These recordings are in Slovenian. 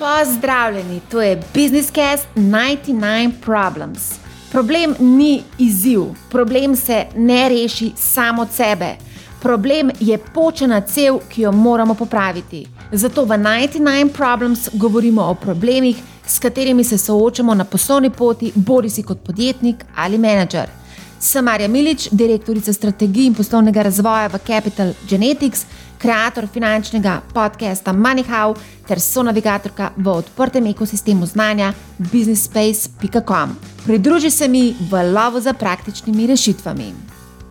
Pozdravljeni, to je Business Cast 99 Problems. Problem ni izziv, problem se ne reši samo od sebe. Problem je počena cev, ki jo moramo popraviti. Zato v 99 Problems govorimo o problemih, s katerimi se soočamo na poslovni poti, bodi si kot podjetnik ali menedžer. Sem Marja Milič, direktorica strategij in poslovnega razvoja v Capital Genetics, ustvarjalka finančnega podcasta MoneyHow ter sonavigatorka v odprtem ekosistemu znanja businessspace.com. Pridruži se mi v lovu za praktičnimi rešitvami.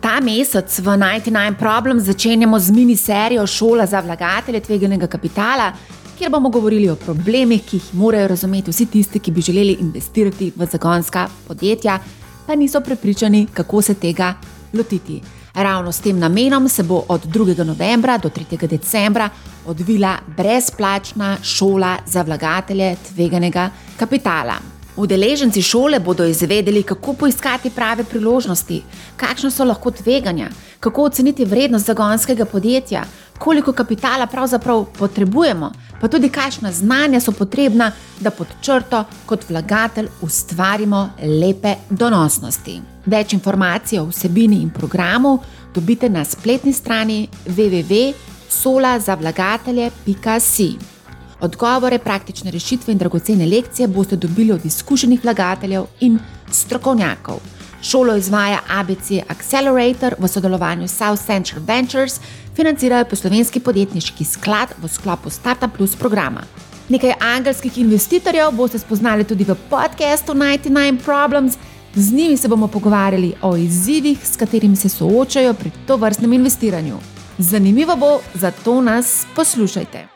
Ta mesec v 99 Problem začenjamo z mini serijo Šola za vlagatelje tveganega kapitala, kjer bomo govorili o problemih, ki jih morajo razumeti vsi tisti, ki bi želeli investirati v zagonska podjetja, pa niso prepričani, kako se tega lotiti. Ravno s tem namenom se bo od 2. novembra do 3. decembra odvila brezplačna šola za vlagatelje tveganega kapitala. Udeleženci šole bodo izvedeli, kako poiskati prave priložnosti, kakšne so lahko tveganja, kako oceniti vrednost zagonskega podjetja, koliko kapitala pravzaprav potrebujemo, pa tudi kakšna znanja so potrebna, da pod črto kot vlagatelj ustvarimo lepe donosnosti. Več informacij o vsebini in programu dobite na spletni strani www.solazavlagatelje.com. Odgovore, praktične rešitve in dragocene lekcije boste dobili od izkušenih vlagateljev in strokovnjakov. Šolo izvaja ABC Accelerator v sodelovanju s South Central Ventures, financirajo poslovenski podjetniški sklad v sklopu Startup Plus programa. Nekaj angelskih investitorjev boste spoznali tudi v podkastu 99 Problems. Z njimi se bomo pogovarjali o izzivih, s katerimi se soočajo pri to vrstnem investiranju. Zanimivo bo, zato nas poslušajte.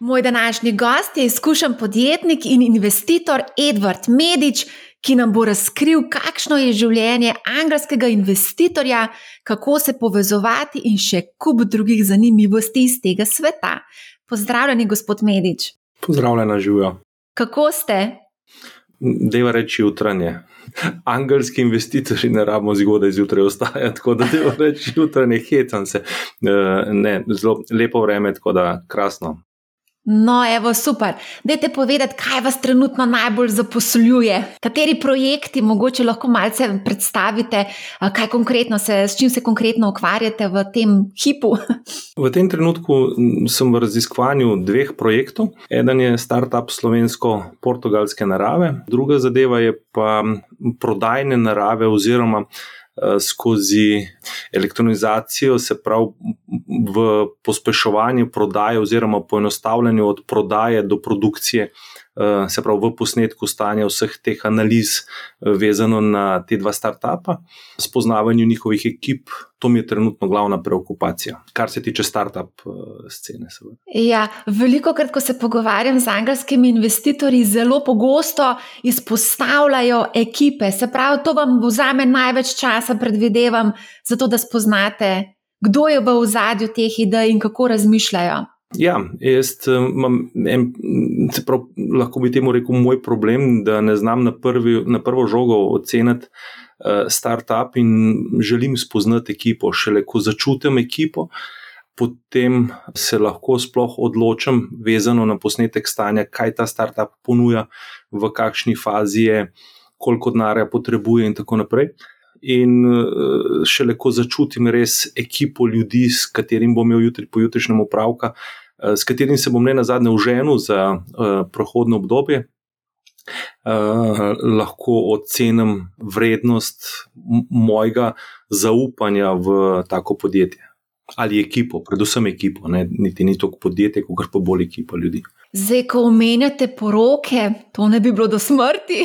Moj današnji gost je izkušen podjetnik in investitor Edward Medič, ki nam bo razkril, kakšno je življenje angelskega investitorja, kako se povezovati in še kup drugih zanimivosti iz tega sveta. Pozdravljeni, gospod Medič. Pozdravljena, živijo. Kako ste? Deva reči jutranje. Angelski investitorji ne rabimo zgodaj zjutraj ostajati, tako da deva reči jutranje, hecam se. Eh, ne, zelo lepo vreme, tako da krasno. No, evo, super. Dajte povedati, kaj vas trenutno najbolj zaposluje, kateri projekti mogoče lahko malce predstavite, kaj konkretno se, s čim se konkretno ukvarjate v tem hipu. V tem trenutku sem v raziskovanju dveh projektov. Eden je startup slovensko-portugalske narave, druga zadeva je pa prodajne narave oziroma skozi elektronizacijo, se pravi v pospeševanju prodaje oziroma poenostavljanju od prodaje do produkcije Eh, se pravi v posnetku stanja vseh teh analiz, eh, vezano na te dva startupa, spoznavanju njihovih ekip. To mi je trenutno glavna preokupacija, kar se tiče startup eh, scene. Ja, veliko krat, ko se pogovarjam z angelskimi investitorji, zelo pogosto izpostavljajo ekipe. Se pravi, to vam vzame največ časa, predvidevam, zato da spoznate, kdo je v ozadju teh idej in kako razmišljajo. Ja, jaz imam, en, prav, lahko bi temu rekel, moj problem, da ne znam na, prvi, na prvo žogo oceniti uh, startup in želim spoznati ekipo. Šele ko začutim ekipo, potem se lahko sploh odločim, vezano na posnetek stanja, kaj ta startup ponuja, v kakšni fazi je, koliko denarja potrebuje in tako naprej. In šele ko začutim res ekipo ljudi, s katerim bom imel jutri pojutrišnjem upravka, Eh, s katerim se bom ne na zadnje uženu za uh, prohodno obdobje, uh, lahko ocenim vrednost mojega zaupanja v tako podjetje. Ali ekipo, predvsem ekipo, ne, niti ni toliko podjetje, kot pa bolj ekipa ljudi. Zdaj, ko omenjate poroke, to ne bi bilo do smrti.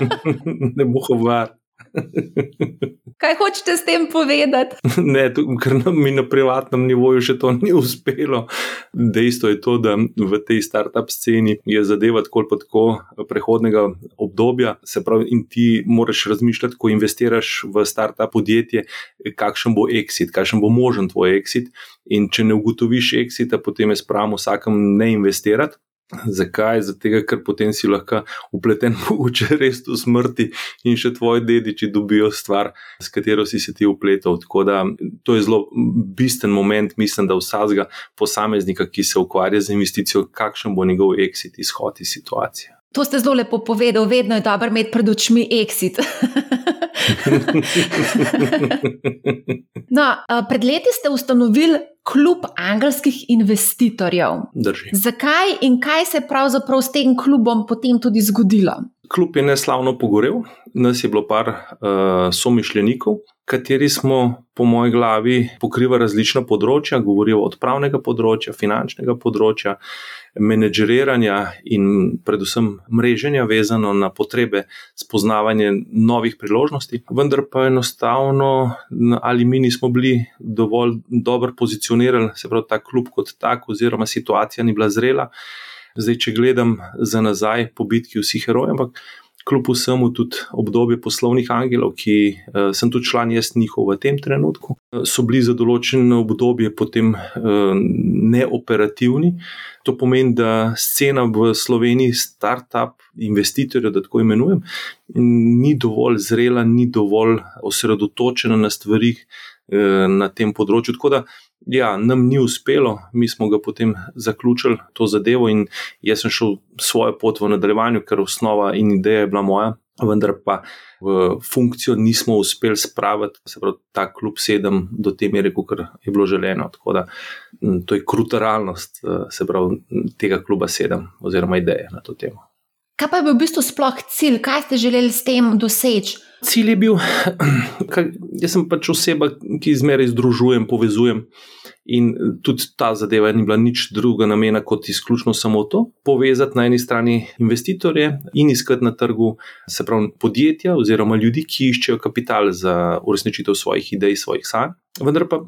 ne bo hovar. Kaj hočete s tem povedati? Ne, ker mi na privatnem nivoju še to ni uspelo. Dejstvo je to, da v tej startup sceni je zadeva tako ali tako prehodnega obdobja. Se pravi, in ti moraš razmišljati, ko investiraš v startup podjetje, kakšen bo exit, kakšen bo možen tvoj exit. In če ne ugotoviš exita, potem je spravo vsakem ne investirati. Zakaj? Zato, ker potem si lahko upleten, mogoče res v smrti in še tvoji dediči dobijo stvar, s katero si se ti upletel. Tako da to je zelo bistven moment, mislim, da vsakega posameznika, ki se ukvarja z investicijo, kakšen bo njegov exit, izhod iz situacije. To ste zelo lepo povedali, vedno je dobro imeti pred očmi exit. no, pred leti ste ustanovili klub angelskih investitorjev. Drži. Zakaj in kaj se je pravzaprav s tem klubom potem tudi zgodilo? Klub je neslavno pogorel, nas je bilo par uh, somišljenikov, kateri smo, po moji glavi, pokrivali različna področja, govorijo od pravnega področja, finančnega področja, menedžeriranja in predvsem mreženja, vezano na potrebe spoznavanja novih priložnosti. Vendar pa enostavno, ali mi nismo bili dovolj dobro pozicionirani, se pravi, ta klub kot tak, oziroma situacija ni bila zrela. Zdaj, če gledam za nazaj po bitki vseh herojev, ampak kljub vsemu tudi obdobje poslovnih angelov, ki uh, sem tudi član jaz njihov v tem trenutku, uh, so bili za določeno obdobje potem uh, neoperativni. To pomeni, da scena v Sloveniji, start-up investitorjev, da tako imenujem, ni dovolj zrela, ni dovolj osredotočena na stvari uh, na tem področju. Tako da ja, nam ni uspelo, mi smo ga potem zaključili to zadevo in jaz sem šel svojo pot v nadaljevanju, ker osnova in ideja je bila moja, vendar pa v funkcijo nismo uspeli spraviti, se pravi, ta klub sedem do te mere, kot je bilo želeno. Tako da to je kruta realnost, eh, se pravi, tega kluba sedem oziroma ideje na to temo. Kaj pa je bil v bistvu sploh cilj, kaj ste želeli s tem doseči? Cilj je bil, da sem pač oseba, ki zmeraj združujem, povezujem. In tudi ta zadeva ni bila nič druga namena kot izključno samo to, povezati na eni strani investitorje in iskati na trgu, se pravi, podjetja oziroma ljudi, ki iščejo kapital za uresničitev svojih idej, svojih sanj. Vendar pa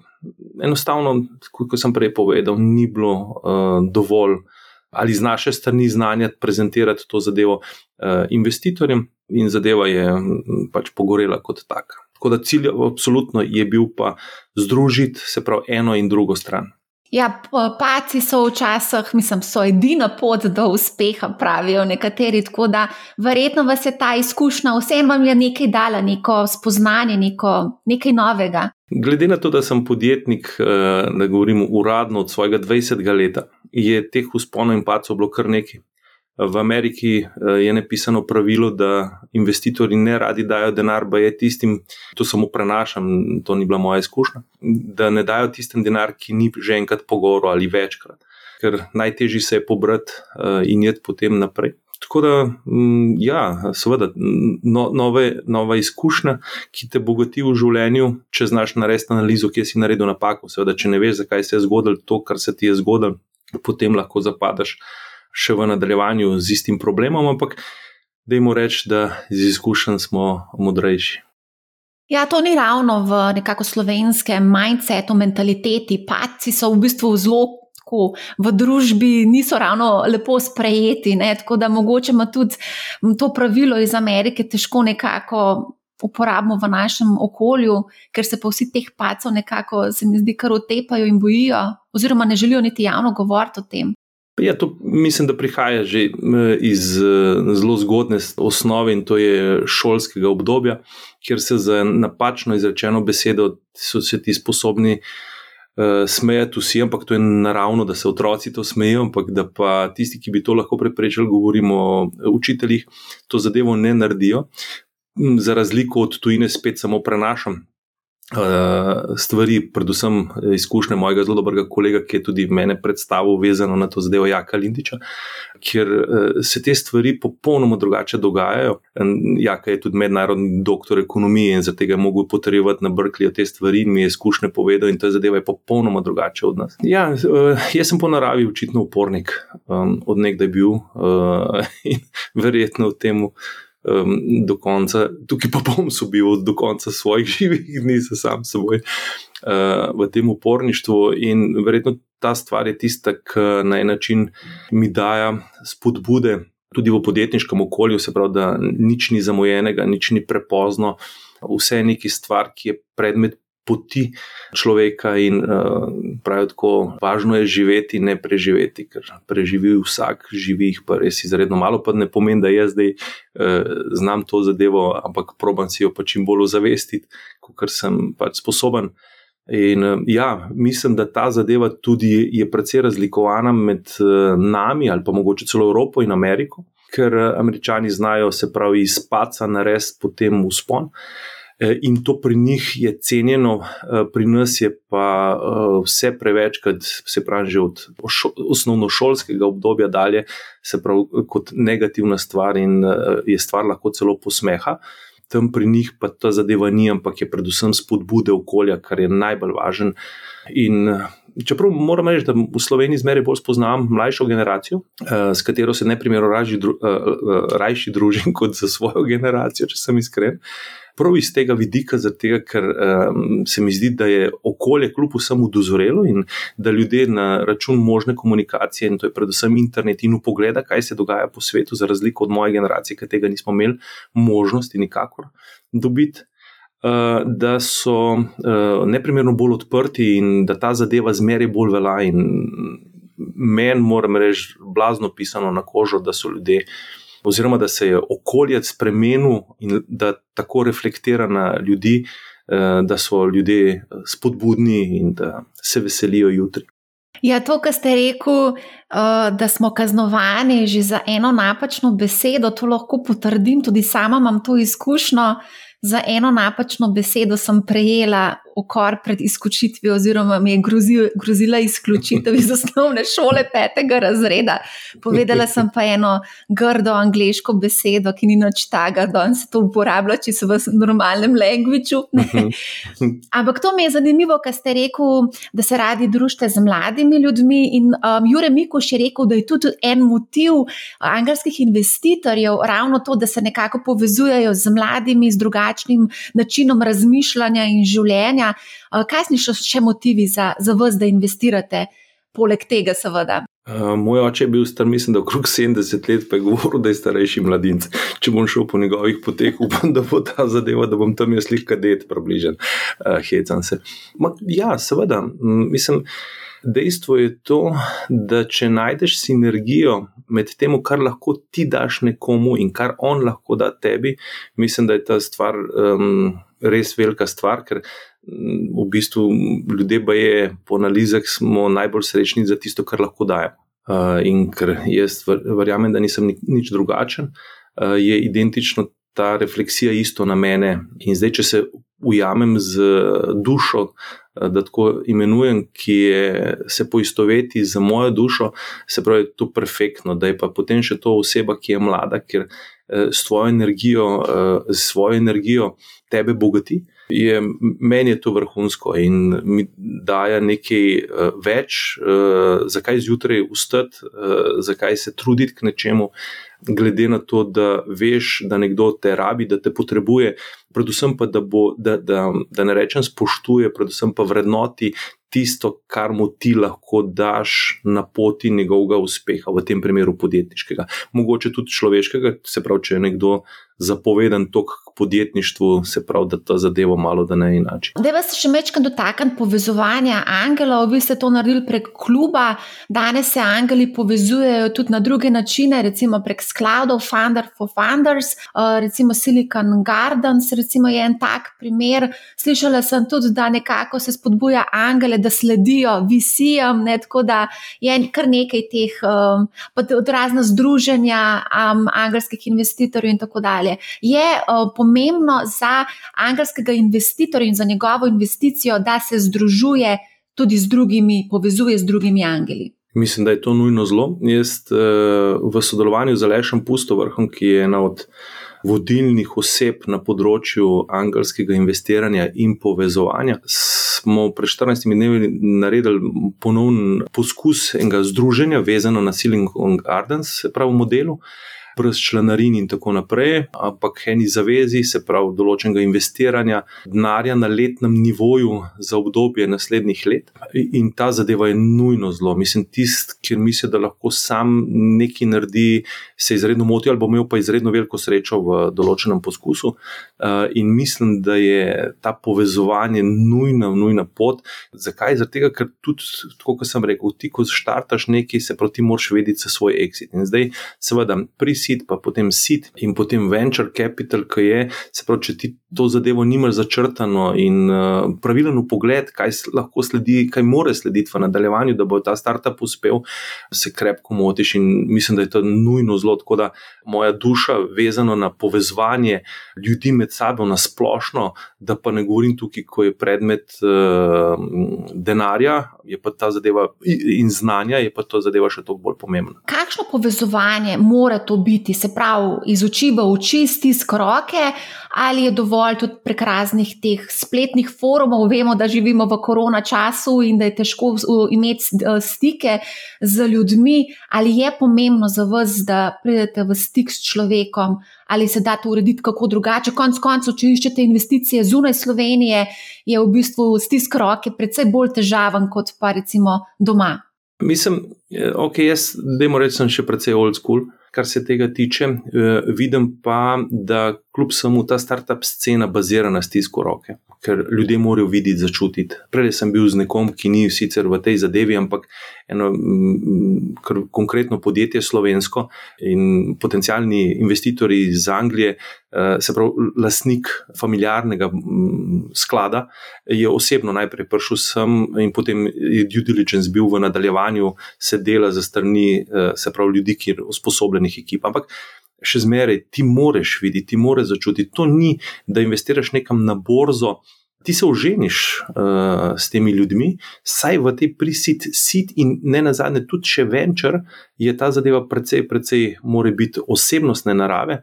enostavno, kot sem prej povedal, ni bilo uh, dovolj ali z naše strani znanja prezentirati to zadevo uh, investitorjem, in zadeva je pač pogorela kot taka. Tako da cilj absolutno je bil pa združiti se pravi eno in drugo stran. Ja, paci so včasih, mislim, so edina pot do uspeha, pravijo nekateri. Tako da verjetno vas je ta izkušnja, vsem vam je nekaj dala, neko spoznanje, neko, nekaj novega. Glede na to, da sem podjetnik, eh, da govorim uradno od svojega 20. leta, je teh usponov in pacov bilo kar nekaj. V Ameriki eh, je napisano pravilo, da investitorji ne radi dajo denar, pa je tistim, to samo prenašam, to ni bila moja izkušnja, da ne dajo tistem denar, ki ni že enkrat pogovoril ali večkrat, ker najtežji se je pobrati eh, in jeti potem naprej. Tako da, mm, ja, seveda, no, nove, nova izkušnja, ki te bogati v življenju, če znaš narediti analizo, kje si naredil napako. Seveda, če ne veš, zakaj se je zgodilo to, kar se ti je zgodilo, potem lahko zapadeš še v nadaljevanju z istim problemom, ampak dajmo reči, da z izkušenj smo modrejši. Ja, to ni ravno v nekako slovenskem mindsetu, mentaliteti. Paci so v bistvu zelo v družbi, niso ravno lepo sprejeti. Ne? Tako da mogoče ima tudi to pravilo iz Amerike težko nekako. Uporabimo v našem okolju, ker se pa vsi teh pacov nekako, se mi zdi, kar otepajo in bojijo, oziroma ne želijo niti javno govoriti o tem. Ja, to mislim, da prihaja že iz zelo zgodne osnove in to je šolskega obdobja, kjer se za napačno izrečeno besedo so se ti sposobni uh, smejati vsi, ampak to je naravno, da se otroci to smejijo, ampak da pa tisti, ki bi to lahko preprečili, govorimo o učiteljih, to zadevo ne naredijo. Za razliko od tujine, spet samo prenašam Eh, stvari, predvsem izkušnje mojega zelo dobrega kolega, ki je tudi mene predstavil, vezano na to zadevo Jaka Lindiča, kjer eh, se te stvari popolnoma drugače dogajajo. Jaka je tudi mednarodni doktor ekonomije in zato je mogel potrjevati na Brklju te stvari in mi je izkušnje povedal, in ta zadeva je popolnoma drugače od nas. Ja, eh, jaz sem po naravi očitno upornik, od nekdaj bil in verjetno v tem um, do konca, tukaj pa bom sobil do konca svojih živih dni, za sam seboj uh, v tem uporništvu. In verjetno ta stvar je tista, ki na en način mi daje spodbude. Tudi v podjetniškem okolju, se pravi, da nič ni zamujenega, nič ni prepozno, vse je neki stvar, ki je predmet poti človeka in uh, pravijo tako, važno je živeti, ne preživeti, ker preživi vsak, živi jih pa res izredno malo, pa ne pomeni, da jaz zdaj uh, znam to zadevo, ampak proban si jo pa čim bolj ozavestiti, kot sem pač sposoben. In ja, mislim, da ta zadeva tudi je precej razlikovana med nami ali pa mogoče celo Evropo in Ameriko, ker američani znajo se pravi iz paca narediti potem uspon. Eh, in to pri njih je cenjeno, eh, pri nas je pa eh, vse preveč, kot se pravi, že od osnovnošolskega obdobja dalje, se pravi, kot negativna stvar in je stvar lahko celo posmeha. Tam pri njih pa ta zadeva ni, ampak je predvsem spodbude okolja, kar je najbolj važen. In čeprav moram reči, da v Sloveniji zmeraj bolj spoznam mlajšo generacijo, s katero se neprimerno rajši družim kot za svojo generacijo, če sem iskren prav iz tega vidika, tega, ker um, se mi zdi, da je okolje kljub vsemu dozorelo in da ljudje na račun možne komunikacije, in to je predvsem internet, in upogleda, kaj se dogaja po svetu, za razliko od moje generacije, ki tega nismo imeli možnosti nikakor dobiti. Uh, da so uh, neprimerno bolj odprti, in da ta zadeva zmeraj bolj velja. Meni, moram reči, blazno pisano na kožo, da so ljudje oziroma da se je okolje spremenil in da tako reflektira na ljudi, eh, da so ljudje spodbudni in da se veselijo jutri. Ja, to, kar ste rekel, eh, da smo kaznovani že za eno napačno besedo, to lahko potrdim, tudi sama imam to izkušnjo. Za eno napačno besedo sem prejela ukor pred izključitvijo, oziroma mi je grozil, grozila izključitev iz osnovne šole petega razreda. Povedala sem pa eno grdo angliško besedo, ki ni nič taga, da se to uporablja, če se v normalnem languageu. Ampak to mi je zanimivo, kar ste rekel, da se radi družite z mladimi ljudmi. In um, Jure Mikoš je rekel, da je tudi en motiv angelskih investitorjev ravno to, da se nekako povezujejo z mladimi, z drugačnim načinom razmišljanja in življenja. Eh, kaj so še motivi za, za vas, da investirate, poleg tega, seveda? Uh, moj oče je bil star, mislim, da okrog 70 let, pa je govoril, da je starejši mladinec. Če bom šel po njegovih poteh, upam, da bo ta zadeva, da bom tam jaz lihka det, približen, uh, hecam se. Ma, ja, seveda, mislim. Dejstvo je to, da če najdeš sinergijo med tem, kar lahko ti daš nekomu in kar on lahko da tebi, mislim, da je ta stvar um, res velika stvar, ker v bistvu ljudje, pa je po analizah, smo najbolj srečni za tisto, kar lahko dajo. Uh, in ker jaz verjamem, da nisem nič drugačen, uh, je identično ta refleksija isto na mene. In zdaj, če se ujamem z dušo, uh, da tako imenujem, ki je, se poistoveti z mojo dušo, se pravi, to je perfektno, da je pa potem še to oseba, ki je mlada, ker s svojo energijo, s svojo energijo tebe bogati. Je meni je to vrhunsko in mi daje nekaj uh, več, uh, zakaj zjutraj ustati, uh, zakaj se truditi k nečemu, glede na to, da veš, da nekdo te rabi, da te potrebuje, predvsem pa, da, bo, da, da, da ne rečem spoštuje, predvsem pa vrednoti. Tisto, kar mu ti lahko daš na poti njegovega uspeha, v tem primeru podjetniškega, mogoče tudi človeškega, se pravi, če je nekdo zapovedan tok podjetništvu, se pravi, da ta zadeva malo da ne inače. Da vas še večkrat dotaknem povezovanja angelov, vi ste to naredili prek kluba, danes se angeli povezujejo tudi na druge načine, recimo prek skladov Funder for Funders, eh, recimo Silicon Gardens, recimo je en tak primer. Slišala sem tudi, da nekako se spodbuja angele, da sledijo visijem, ne, tako da je kar nekaj teh, um, pa tudi razna združenja um, angelskih investitorjev in tako dalje. Je uh, pomembno za angelskega investitorja in za njegovo investicijo, da se združuje tudi z drugimi, povezuje z drugimi angeli. Mislim, da je to nujno zelo. Jaz uh, v sodelovanju z Alešem Pustovrhom, ki je ena od vodilnih oseb na področju angelskega investiranja in povezovanja, smo pred 14 dnevi naredili ponovno poskus enega združenja, vezano na Silicon Gardens, se pravi, modelu. Brez članarin in tako naprej, ampak eni zavezi, se pravi, določenega investiranja denarja na letnem nivoju za obdobje naslednjih let. In ta zadeva je nujno zelo. Mislim, tisti, ki misli, da lahko sam nekaj naredi, se izredno moti ali bo imel pa izredno veliko srečo v določenem poskusu. Eh, in mislim, da je ta povezovanje nujna, nujna pot. Zakaj? Zato, ker tudi, kot sem rekel, ti, ko začrtaš nekaj, se proti moraš vedeti za svoj exit. In zdaj, seveda, prisit, pa potem sit in potem venture capital, ki je, se pravi, če ti to zadevo nimaš začrtano in uh, pravilen pogled, kaj lahko sledi, kaj more slediti v nadaljevanju, da bo ta startup uspel, se krepko motiš in mislim, da je to nujno zelo. Tako da moja duša, vezana na povezovanje ljudi med sabo na splošno, da pa ne govorim tukaj, ko je predmet uh, denarja, je pa ta zadeva in znanja, je pa ta zadeva še toliko bolj pomembna. Kakšno povezovanje mora to biti, se pravi, iz oči v oči, stisk roke, ali je dovolj tudi prek raznih teh spletnih forumov? Vemo, da živimo v korona času in da je težko imeti stike z ljudmi, ali je pomembno za vas, da pridete v stik s človekom. Ali se da to urediti kako drugače? Konec koncev, če iščete investicije zunaj Slovenije, je v bistvu stisk roke precej bolj težaven kot pa recimo doma. Mislim, ok, jaz, da moram reči, sem še precej old school, kar se tega tiče. Eh, vidim pa, da kljub samo ta startup scena bazira na stisku roke, ker ljudje morajo videti, začutiti. Prej sem bil z nekom, ki ni sicer v tej zadevi, ampak eno konkretno podjetje slovensko in potencijalni investitorji iz Anglije, eh, se pravi, lasnik familiarnega sklada, je osebno najprej prišel sem in potem je due diligence bil v nadaljevanju, se dela za strani, eh, se pravi, ljudi, ki so usposobljenih ekip. Ampak še zmeraj ti moreš videti, ti moreš začutiti. To ni, da investiraš nekam na borzo. Ti se oženiš uh, s temi ljudmi, saj v tej prisit, sit in ne na zadnje, tudi če venčer, je ta zadeva precej, precej, mora biti osebnostne narave.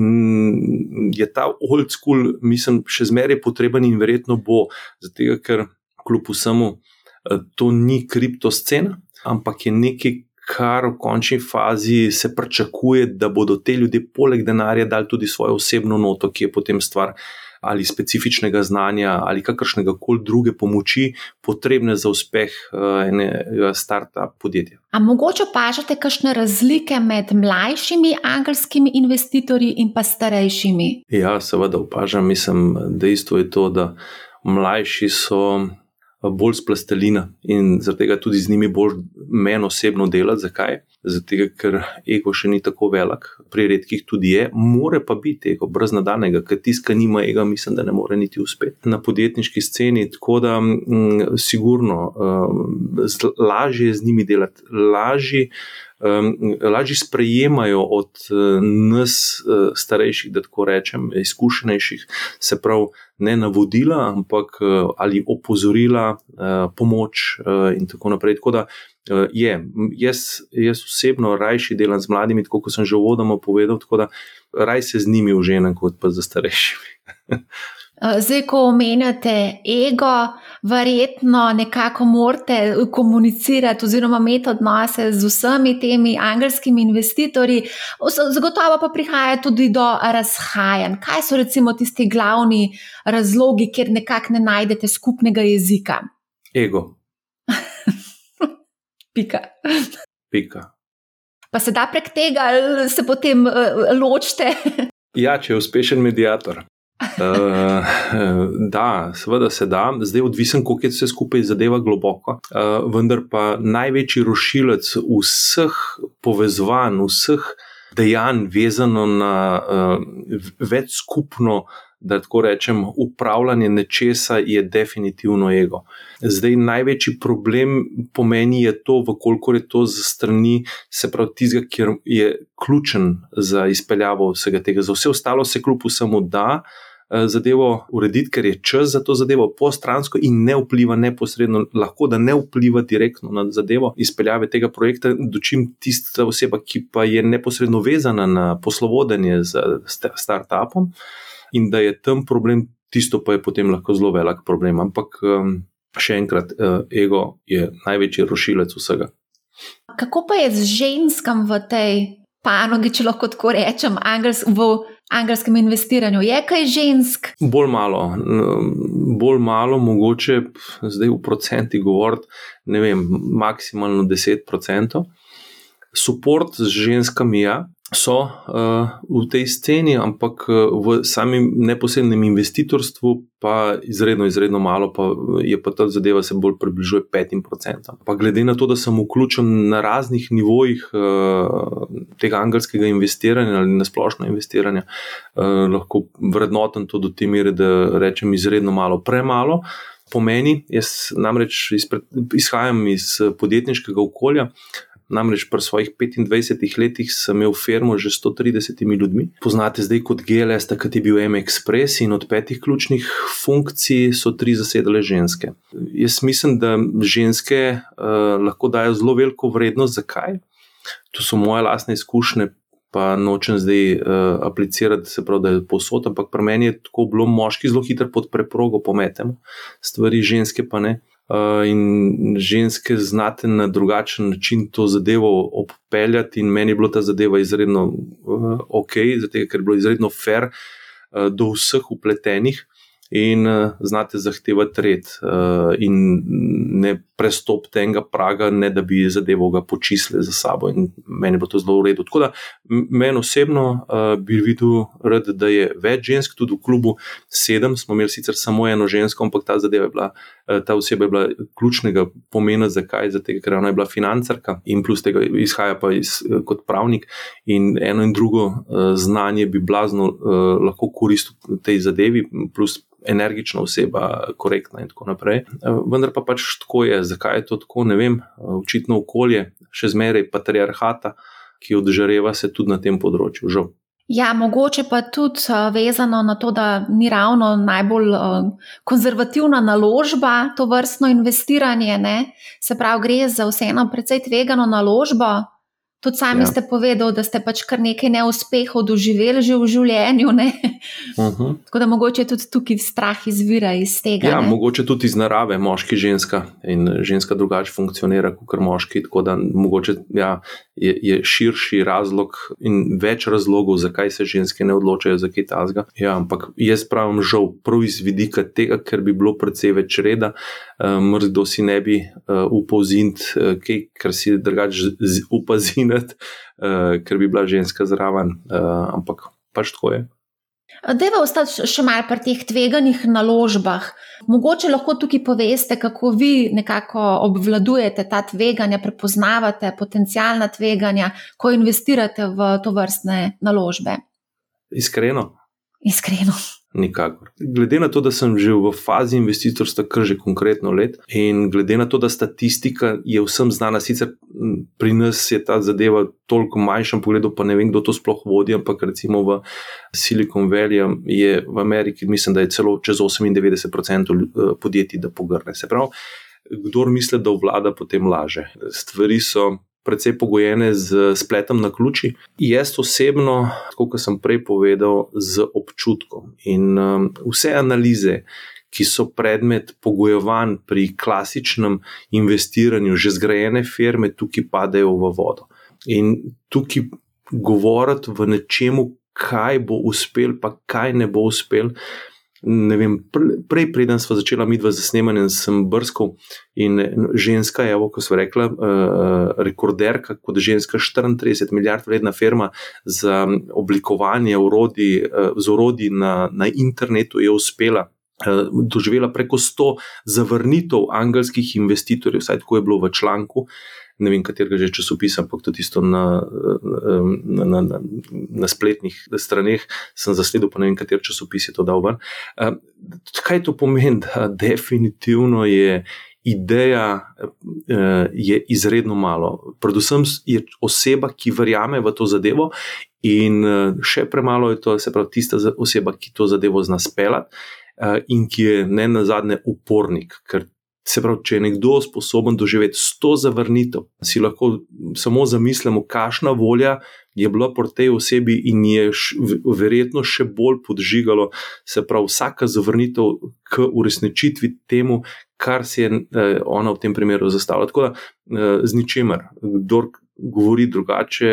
In je ta old school, mislim, še zmeraj potreben in verjetno bo, zato ker kljub vsemu uh, to ni kriptoscena, ampak je nekaj, kar v končni fazi se pričakuje, da bodo te ljudje poleg denarja dali tudi svojo osebno noto, ki je potem stvar ali specifičnega znanja ali kakršnega koli druge pomoči, potrebne za uspeh uh, enega start-up podjetja. A mogoče opažate kakšne razlike med mlajšimi angelskimi investitorji in pa starejšimi? Ja, seveda opažam. Mislim, dejstvo je to, da mlajši so bolj splastelina in zaradi tega tudi z njimi bolj meni osebno delati. Zakaj? Zato, ker ego še ni tako velik, pri redkih tudi je, more pa biti ego, brez nadaljnega, ker tiska nima ega, mislim, da ne more niti uspeti na podjetniški sceni. Tako da, m, mm, sigurno, um, lažje je z njimi delati, lažje lažje sprejemajo od uh, nas, uh, starejših, da tako rečem, izkušenejših, se pravi, ne navodila, ampak uh, ali opozorila, uh, pomoč uh, in tako naprej. Tako da, uh, je, jaz, jaz osebno rajši delam z mladimi, tako kot sem že uvodoma povedal, tako da raj se z njimi uženem, kot pa za starejšimi. Eh, zdaj, ko omenjate ego, verjetno nekako morate komunicirati oziroma imeti odnose z vsemi temi angelskimi investitorji, zagotovo pa prihaja tudi do razhajanj. Kaj so recimo tisti glavni razlogi, kjer nekako ne najdete skupnega jezika? Ego. Pika. Pika. Pa se da prek tega, ali se potem ločite? ja, če je uspešen medijator. Uh, da, seveda se da, zdaj odvisen, koliko je vse skupaj zadeva globoko. Uh, vendar pa največji rušilec vseh povezovanj, vseh dejanj, vezano na uh, več skupno, da tako rečem, upravljanje nečesa, je definitivno ego. Zdaj, največji problem pomeni je to, koliko je to za strani, se pravi, tistega, ki je ključen za izpeljavo vsega tega. Za vse ostalo se kljub vsemu da. Eh, zadevo urediti, ker je čas za to zadevo postransko in ne vpliva neposredno, lahko da ne vpliva direktno na zadevo izpeljave tega projekta, dočim tista oseba, ki pa je neposredno vezana na poslovodenje z startupom in da je tam problem, tisto pa je potem lahko zelo velik problem. Ampak še enkrat, eh, ego je največji rušilec vsega. Kako pa je z ženskam v tej panogi, če lahko tako rečem, angels, v angelskem investiranju. Je kaj žensk? Bolj malo, bolj malo, mogoče zdaj v procenti govoriti, ne vem, maksimalno 10%. Support z ženskami, ja, so uh, v tej sceni, ampak eh, v samem neposrednem investitorstvu pa izredno, izredno malo, pa je pa ta zadeva se bolj približuje 5%. Pa glede na to, da sem vključen na raznih nivojih uh, tega angelskega investiranja ali na splošno investiranje, uh, lahko vrednotam to do te mere, da rečem izredno malo, premalo. Pomeni, jaz namreč izpred, izhajam iz podjetniškega okolja, Namreč pri svojih 25 letih sem imel firmo že 130 ljudmi. Poznate zdaj kot GLS, takrat je bil M-Express in od petih ključnih funkcij so tri zasedale ženske. Jaz mislim, da ženske uh, lahko dajo zelo veliko vrednost. Zakaj? To so moje lastne izkušnje. Pa nočem zdaj uh, aplicirati, se pravi, da je posod, ampak pri meni je tako bilo, moški zelo hitro pod preprogo pometemo, stvari ženske pa ne. Uh, in ženske znate na drugačen način to zadevo obpeljati, in meni je bila ta zadeva izredno uh, ok, zato ker je bilo izredno fair uh, do vseh upletenih in uh, znate zahtevati red uh, in ne prestopiti tega praga, ne da bi zadevo ga počistili za sabo. In meni bo to zelo v redu. Tako da meni osebno uh, bi videl, red, da je več žensk, tudi v klubu sedem, smo imeli sicer samo eno žensko, ampak ta zadeva je bila. Ta oseba je bila ključnega pomena, zakaj? Zato, ker ona je bila financerka in plus tega izhaja pa iz, kot pravnik, in eno in drugo uh, znanje bi blazno uh, lahko koristil tej zadevi, plus energična oseba, korektna in tako naprej. Eh, vendar pa pač tako je, zakaj je to tako, ne vem, eh, očitno okolje, še zmeraj patriarhata, ki odžareva se tudi na tem področju. Žal. Ja, mogoče pa tudi uh, vezano na to, da ni ravno najbolj konzervativna naložba to vrstno investiranje. Ne? Se pravi, gre za vseeno precej tvegano naložbo, Tudi sami ja. ste povedali, da ste pač kar nekaj neuspehov doživeli že v življenju. Uh -huh. Tako da mogoče tudi tukaj strah izvira iz tega. Ja, ne? mogoče tudi iz narave, moški, ženska in ženska drugače funkcionira kot moški. Tako da mogoče ja, je, je širši razlog in več razlogov, zakaj se ženske ne odločajo za kaj tasga. Ja, ampak jaz pravim, žal, prav iz vidika tega, ker bi bilo precej več reda, uh, mrzdo si ne bi uh, upal zint, uh, kaj, ker si drugače upazin prekiniti, uh, ker bi bila ženska zraven, uh, ampak pač tako je. Deva ostati še malo pri teh tveganih naložbah. Mogoče lahko tukaj poveste, kako vi nekako obvladujete ta tveganja, prepoznavate potencijalna tveganja, ko investirate v to vrstne naložbe. Iskreno. Iskreno. Nikakor. Glede na to, da sem že v fazi investitorstva, kar že konkretno let, in glede na to, da statistika je vsem znana, sicer pri nas je ta zadeva toliko manjša, pogledal pa ne vem, kdo to sploh vodi, ampak recimo v Silicon Valley je v Ameriki, mislim, da je celo čez 98% eh, podjetij, da pogrne. Se pravi, kdo misli, da vlada, potem laže. Stvari so precej pogojene z spletom na ključi. Jaz osebno, kot sem prej povedal, z občutkom in um, vse analize. Ki so predmet pogojevanj pri klasičnem investiranju, že zgrajene firme, tukaj padejo v vodo. In tukaj govoriti v nečemu, kaj bo uspel, pa kaj ne bo uspel, Vem, prej, preden smo začeli mi dva za snemanjem, sem brskal in ženska, evo, ko so rekla, uh, rekorderka, kot ženska, 34 milijard vredna firma za oblikovanje urodi, uh, z urodji na, na internetu, je uspela. Doživela preko 100 zavrnitev angelskih investitorjev, vsaj tako je bilo v članku, ne vem, katerega že časopisa, ampak tudi na, na, na, na, na spletnih straneh sem zasledil, pa ne vem, kateri časopis je to dal ven. Kaj to pomeni? Da definitivno je. Ideja je izredno malo. Predvsem je oseba, ki verjame v to zadevo, in še premalo je to, se pravi, tista oseba, ki to zadevo zna speljati in ki je ne na zadnje upornik, ker Se pravi, če je nekdo sposoben doživeti sto zavrnitev, si lahko samo zamislimo, kakšna volja je bila po tej osebi in je verjetno še bolj podžigalo, se pravi, vsaka zavrnitev k uresničitvi temu, kar si je eh, ona v tem primeru zastavila. Tako da eh, z ničemer, kdor govori drugače,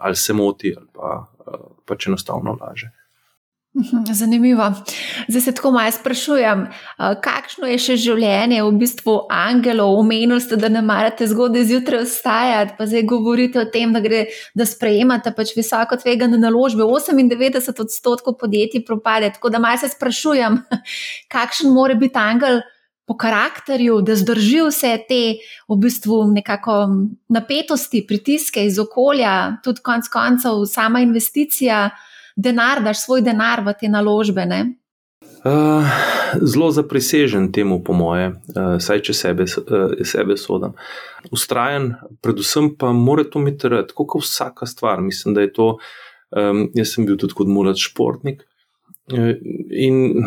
ali se moti, ali pa pač enostavno laže. Mhm, zanimivo. Zdaj se tako malo sprašujem, kakšno je še življenje v bistvu angelov? Omenili ste, da ne marate zgodaj zjutraj vstajati, pa zdaj govorite o tem, da, gre, da sprejemate pač visoko tvegane naložbe. 98 odstotkov podjetij propade. Tako da malo se sprašujem, kakšen more biti angel po karakterju, da zdrži vse te v bistvu nekako napetosti, pritiske iz okolja, tudi konec koncev sama investicija denar, daš svoj denar v te naložbe? Uh, zelo zaprisežen temu, po moje, uh, saj če sebe, uh, sebe sodam. Ustrajen, predvsem pa mora to imeti rad, kot vsaka stvar. Mislim, da je to. Um, jaz sem bil tudi kot mlad športnik. Uh, in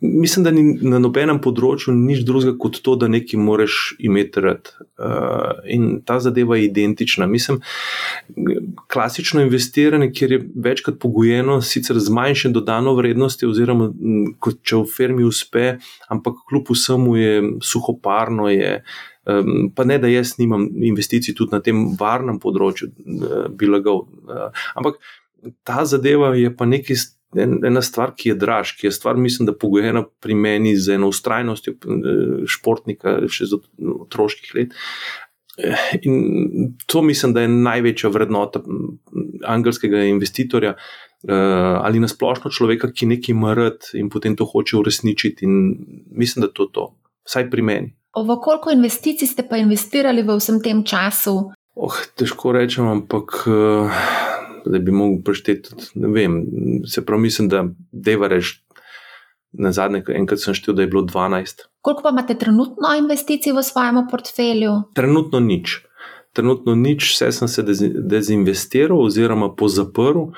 mislim, da ni na nobenem področju nič drugega kot to, da nekaj moraš imeti rad. Uh, in ta zadeva je identična. Mislim, klasično investiranje, kjer je večkrat pogojeno sicer z manjšim dodano vrednosti, oziroma kot če v firmi uspe, ampak kljub vsemu je suhoparno. Je, um, pa ne, da jaz nimam investicij tudi na tem varnem področju, uh, bi lagal. Uh, ampak ta zadeva je pa nekaj ena stvar, ki je draž, ki je stvar, mislim, da pogojena pri meni z eno ustrajnostjo eh, športnika, še iz otroških let. Eh, in to mislim, da je največja vrednota angelskega investitorja eh, ali nasplošno človeka, ki nekaj mrd in potem to hoče uresničiti. In mislim, da to je to, vsaj pri meni. V koliko investicij ste pa investirali v vsem tem času? Oh, težko rečem, ampak da bi mogel prešteti. Ne vem, se pravi, mislim, da deva reči. Na zadnje, enkrat sem štel, da je bilo 12. Koliko pa imate trenutno investicij v svojem portfelju? Trenutno nič trenutno nič, vse sem se dezinvestiral oziroma pozaprl,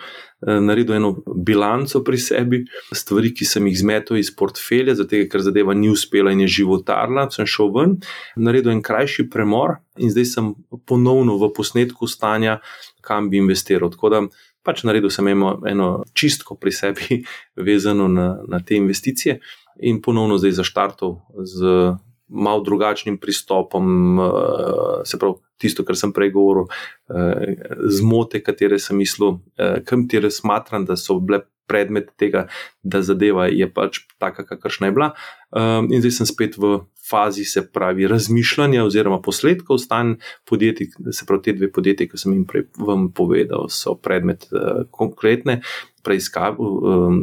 eh, naredil eno bilanco pri sebi, stvari, ki sem jih zmetel iz portfelja, zato ker zadeva ni uspela in je životarna, sem šel ven, naredil en krajši premor in zdaj sem ponovno v posnetku stanja, kam bi investiral. Tako da pač naredil sem eno, eno čistko pri sebi, vezano na, na te investicije. In ponovno zdaj zaštartov z malo drugačnim pristopom, uh, se pravi, tisto, kar sem prej govoril, uh, zmote, katere sem mislil, uh, katere smatram, da so bile predmet tega, da zadeva je pač taka, kakršna je bila. Um, in zdaj sem spet v fazi, se pravi, razmišljanja oziroma posledkov stanj podjetij, se pravi, te dve podjetji, ki sem jim prej vam povedal, so predmet konkretne. Preiskav,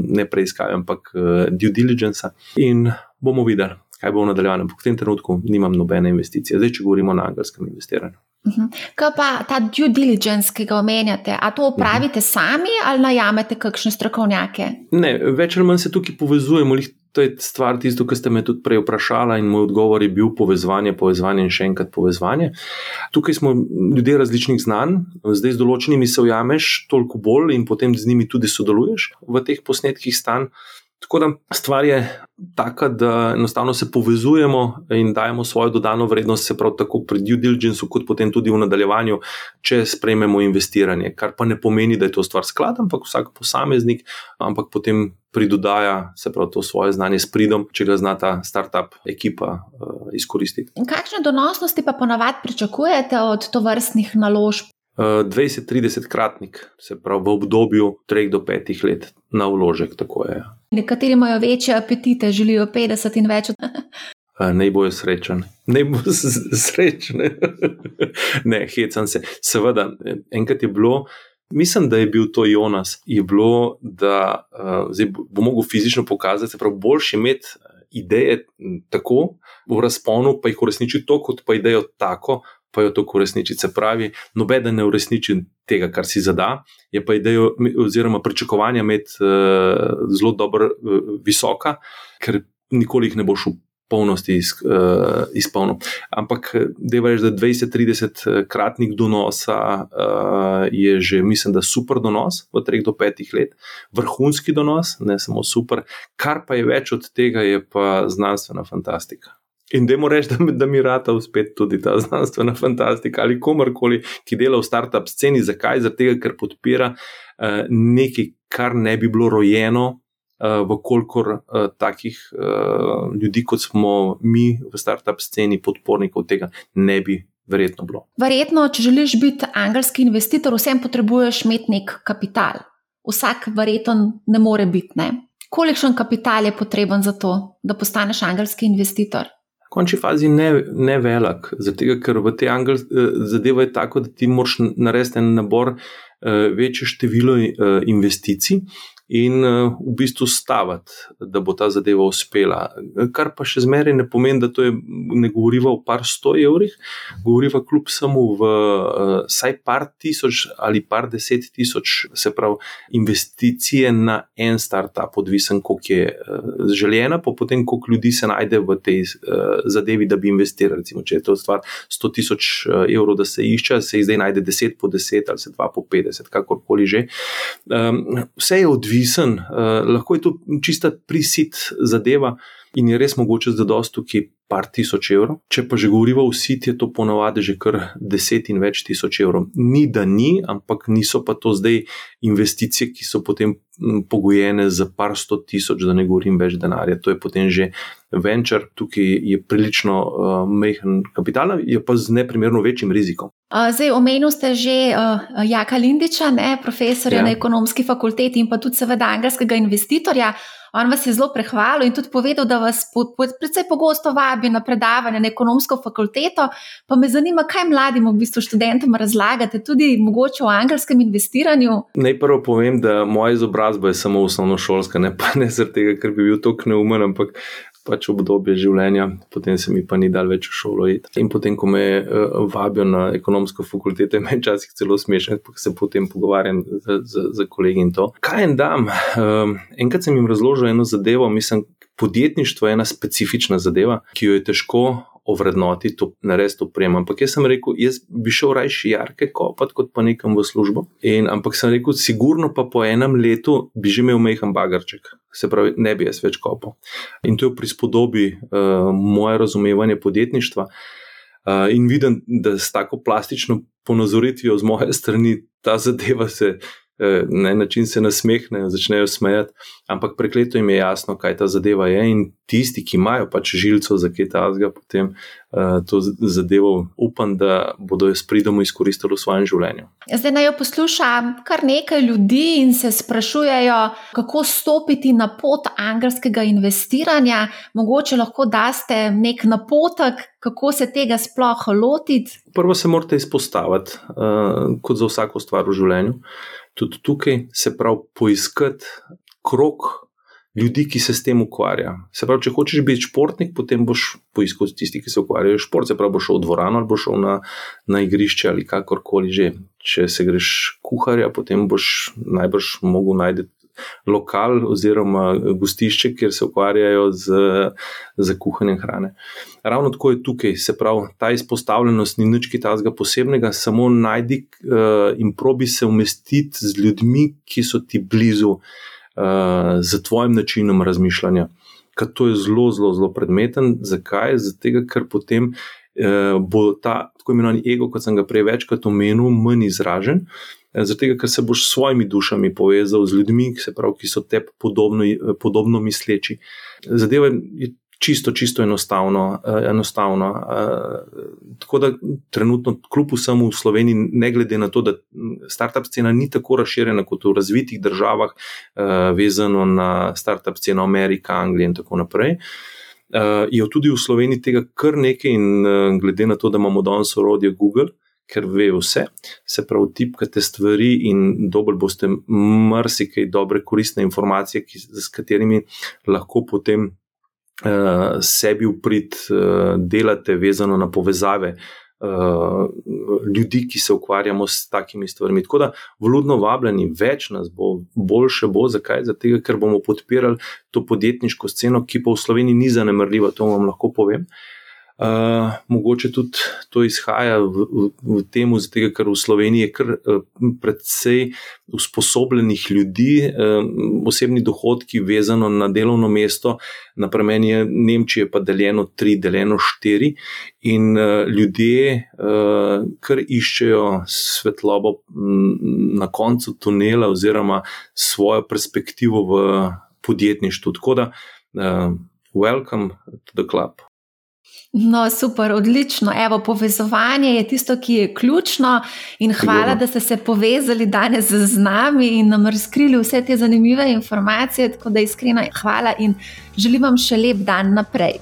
ne preiskave, ampak due diligence. In bomo videli, kaj bo v nadaljevanju. V tem trenutku nimam nobene investicije, zdaj če govorimo o angelskem investiranju. Mhm. Kaj pa ta due diligence, ki ga omenjate, a to upravite uh -huh. sami ali najamete kakšne strokovnjake? Ne, več ali manj se tukaj povezujemo. To je stvar, tisto, kar ste me tudi prej vprašali, in moj odgovor je bil povezovanje, povezovanje in še enkrat povezovanje. Tukaj smo ljudje različnih znanj, zdaj z določenimi se ujameš toliko bolj in potem z njimi tudi sodeluješ v teh posnetkih stanj. Tako da stvar je taka, da enostavno se povezujemo in dajemo svojo dodano vrednost, se pravi, tako pri due diligenceu, kot potem tudi v nadaljevanju, če sprejmemo investiranje. Kar pa ne pomeni, da je to stvar sklada, ampak vsak posameznik, ampak potem pridodaja se pravi to svoje znanje s pridom, če ga zna ta startup ekipa uh, izkoristiti. In kakšne donosnosti pa ponavadi pričakujete od tovrstnih naložb? 20-30 kratnik, se pravi v obdobju 3 do 5 let na vložek. Nekateri imajo večje apetite, želijo 50 in več. Naj bojo srečni, naj bojo srečni. ne, hecam se. Seveda, enkrat je bilo, mislim, da je bil to Jonas, je bilo, da uh, bo mogel fizično pokazati, da je boljše imeti ideje tako v razponu, pa jih uresničiti to, kot pa idejo tako, pa jo to uresniči. Se pravi, noben ne uresniči tega, kar si zada, je pa ideja, oziroma pričakovanja med uh, zelo dobro, uh, visoka, ker nikoli jih ne boš v polnosti iz, uh, izpolnil. Ampak, da je že 20-30 kratnik donosa, uh, je že, mislim, da super donos v 3 do 5 let, vrhunski donos, ne samo super, kar pa je več od tega, je pa znanstvena fantastika. In da mu rečem, da, da mi rata uspet tudi ta znanstvena fantastika ali komorkoli, ki dela v startup sceni. Zakaj? Zato, ker podpira uh, nekaj, kar ne bi bilo rojeno, uh, vkolikor uh, takih uh, ljudi, kot smo mi v startup sceni, podpornikov tega ne bi verjetno bilo. Verjetno, če želiš biti angelski investitor, vsem potrebuješ imeti nek kapital. Vsak verjetno ne more biti. Ne? Kolikšen kapital je potreben za to, da postaneš angelski investitor? Končni fazi ne, ne velik, zato ker v te angel, eh, zadeva je tako, da ti moraš narediti en nabor uh, večje število uh, investicij, in uh, v bistvu staviti, da bo ta zadeva uspela. Kar pa še zmeraj ne pomeni, da to je, ne govoriva o par sto evrih, govoriva kljub samo v uh, saj par tisoč ali par deset tisoč, se pravi, investicije na en startup, odvisen, koliko je uh, željena, pa potem koliko ljudi se najde v tej uh, zadevi, da bi investirali. Recimo, če je to stvar 100 tisoč evrov, da se išče, se jih zdaj najde 10 po 10 ali se 2 po 50, kakorkoli že. Um, vse je odvisno odvisen, uh, lahko je to čista prisit zadeva in je res mogoče zadostiti, ki je par tisoč evrov. Če pa že govorimo o sit, je to ponovadi že kar deset in več tisoč evrov. Ni da ni, ampak niso pa to zdaj investicije, ki so potem pogojene za par sto tisoč, da ne govorim več denarja. To je potem že venture, tukaj je prilično uh, mehen kapital, je pa z neprimerno večjim rizikom. Zdaj, omenil ste že uh, Jaka Lindiča, ne, profesorja ja. na ekonomski fakulteti in pa tudi, seveda, angelskega investitorja. On vas je zelo prehvalil in tudi povedal, da vas po, po, predvsej pogosto vabi na predavanje na ekonomsko fakulteto. Pa me zanima, kaj mladim, v bistvu študentom, razlagate, tudi mogoče o angelskem investiranju. Najprej povem, da moja izobrazba je samo osnovnošolska, ne pa ne zaradi tega, ker bi bil tako neumen, ampak pač obdobje življenja, potem se mi pa ni dal več v šolo iti. In potem, ko me uh, vabijo na ekonomsko fakulteto, me včasih celo smešen, pa se potem pogovarjam z, z, z kolegi in to. Kaj en dam? Um, enkrat sem jim razložil eno zadevo, mislim, podjetništvo je ena specifična zadeva, ki jo je težko ovrednoti, to narediti opremo. Ampak jaz sem rekel, jaz bi šel rajši jarke kopati, kot pa nekam v službo. In, ampak sem rekel, sigurno pa po enem letu bi že imel mehen bagarček. Se pravi, ne bi jaz več kopal. In to je pri spodobi uh, moje razumevanje podjetništva. Uh, in vidim, da s tako plastično ponazoritvijo z moje strani ta zadeva se Eh, na en način se nasmehnejo, začnejo smejati, ampak prekleto jim je jasno, kaj ta zadeva je. In tisti, ki imajo pač žilico za kaj tasga, potem uh, to zadevo upam, da bodo jo s pridom izkoristili v svojem življenju. Zdaj naj jo posluša kar nekaj ljudi in se sprašujejo, kako stopiti na pot angelskega investiranja. Mogoče lahko daste nek napotek, kako se tega sploh lotiti. Prvo se morate izpostaviti, uh, kot za vsako stvar v življenju tudi tukaj se pravi poiskati krok ljudi, ki se s tem ukvarja. Se pravi, če hočeš biti športnik, potem boš poiskal tisti, ki se ukvarjajo s športom, se pravi, boš šel v dvorano ali boš šel na, na igrišče ali kakorkoli že. Če se greš kuharja, potem boš najbrž mogel najti lokal oziroma gostišče, kjer se ukvarjajo z, z kuhanjem hrane. Ravno tako je tukaj, se pravi, ta izpostavljenost ni nič kitazga posebnega, samo najdi uh, in probi se umestiti z ljudmi, ki so ti blizu, uh, z tvojim načinom razmišljanja. Ker to je zelo, zelo, zelo predmeten. Zakaj? Zato, ker potem uh, bo ta tako imenovani ego, kot sem ga prej večkrat omenil, manj izražen. Eh, zato, ker se boš s svojimi dušami povezal z ljudmi, pravi, ki so te podobno, eh, podobno misleči. Zadeva je čisto, čisto enostavno. Eh, enostavno. Tako da trenutno, kljub vsemu v Sloveniji, ne glede na to, da startup scena ni tako razširjena kot v razvitih državah, vezano na startup sceno Amerike, Anglije in tako naprej. Uh, je tudi v Sloveniji tega kar nekaj, in uh, glede na to, da imamo danes orodje Google, ker ve vse, se pravi, tipkate stvari in dobro boste marsikaj dobre, koristne informacije, ki, s katerimi lahko potem uh, sebi uprit uh, delate, vezano na povezave. Uh, ljudi, ki se ukvarjamo s takimi stvarmi. Tako da, vludno vabljeni, več nas bo, boljše bo, zakaj? Zato, ker bomo podpirali to podjetniško sceno, ki pa v Sloveniji ni zanemrljiva, to vam lahko povem. Uh, Uh, mogoče tudi to izhaja v, v, v tem, ker v Sloveniji je kar uh, precej usposobljenih ljudi, uh, osebni dohodki vezano na delovno mesto, napremen je Nemčije pa deljeno tri, deljeno štiri, in uh, ljudje uh, kar iščejo svetlobo m, na koncu tunela oziroma svojo perspektivo v podjetništvu. Tako da, uh, welcome to the club. No, super, odlično. Evo, povezovanje je tisto, ki je ključno. In hvala, Sigurno. da ste se povezali danes z nami in nam razkrili vse te zanimive informacije. Tako da iskreno hvala in želim vam še lep dan naprej.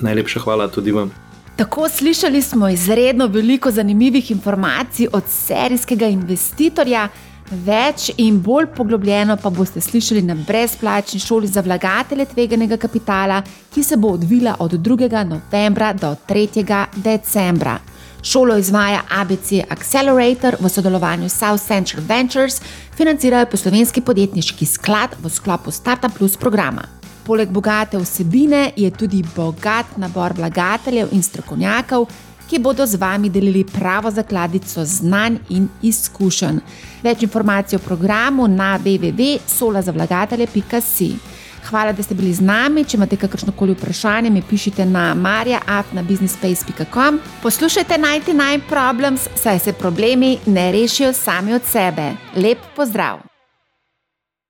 Najlepša hvala tudi vam. Tako slišali smo izredno veliko zanimivih informacij od serijskega investitorja. Več in bolj poglobljeno pa boste slišali na brezplačni šoli za vlagatelje tveganega kapitala, ki se bo odvila od 2. novembra do 3. decembra. Šolo izvaja ABC Accelerator v sodelovanju s South Central Ventures, financirajo pa slovenski podjetniški sklad v sklopu Startup Plus programa. Poleg bogate vsebine je tudi bogat nabor vlagateljev in strokovnjakov, ki bodo z vami delili pravo zakladico znanj in izkušenj. Več informacij o programu na www.solazavlagatelje.si. Hvala, da ste bili z nami. Če imate kakršno koli vprašanje, mi pišite na marja.afnabusinessspace.com. Poslušajte 99 Problems, saj se problemi ne rešijo sami od sebe. Lep pozdrav!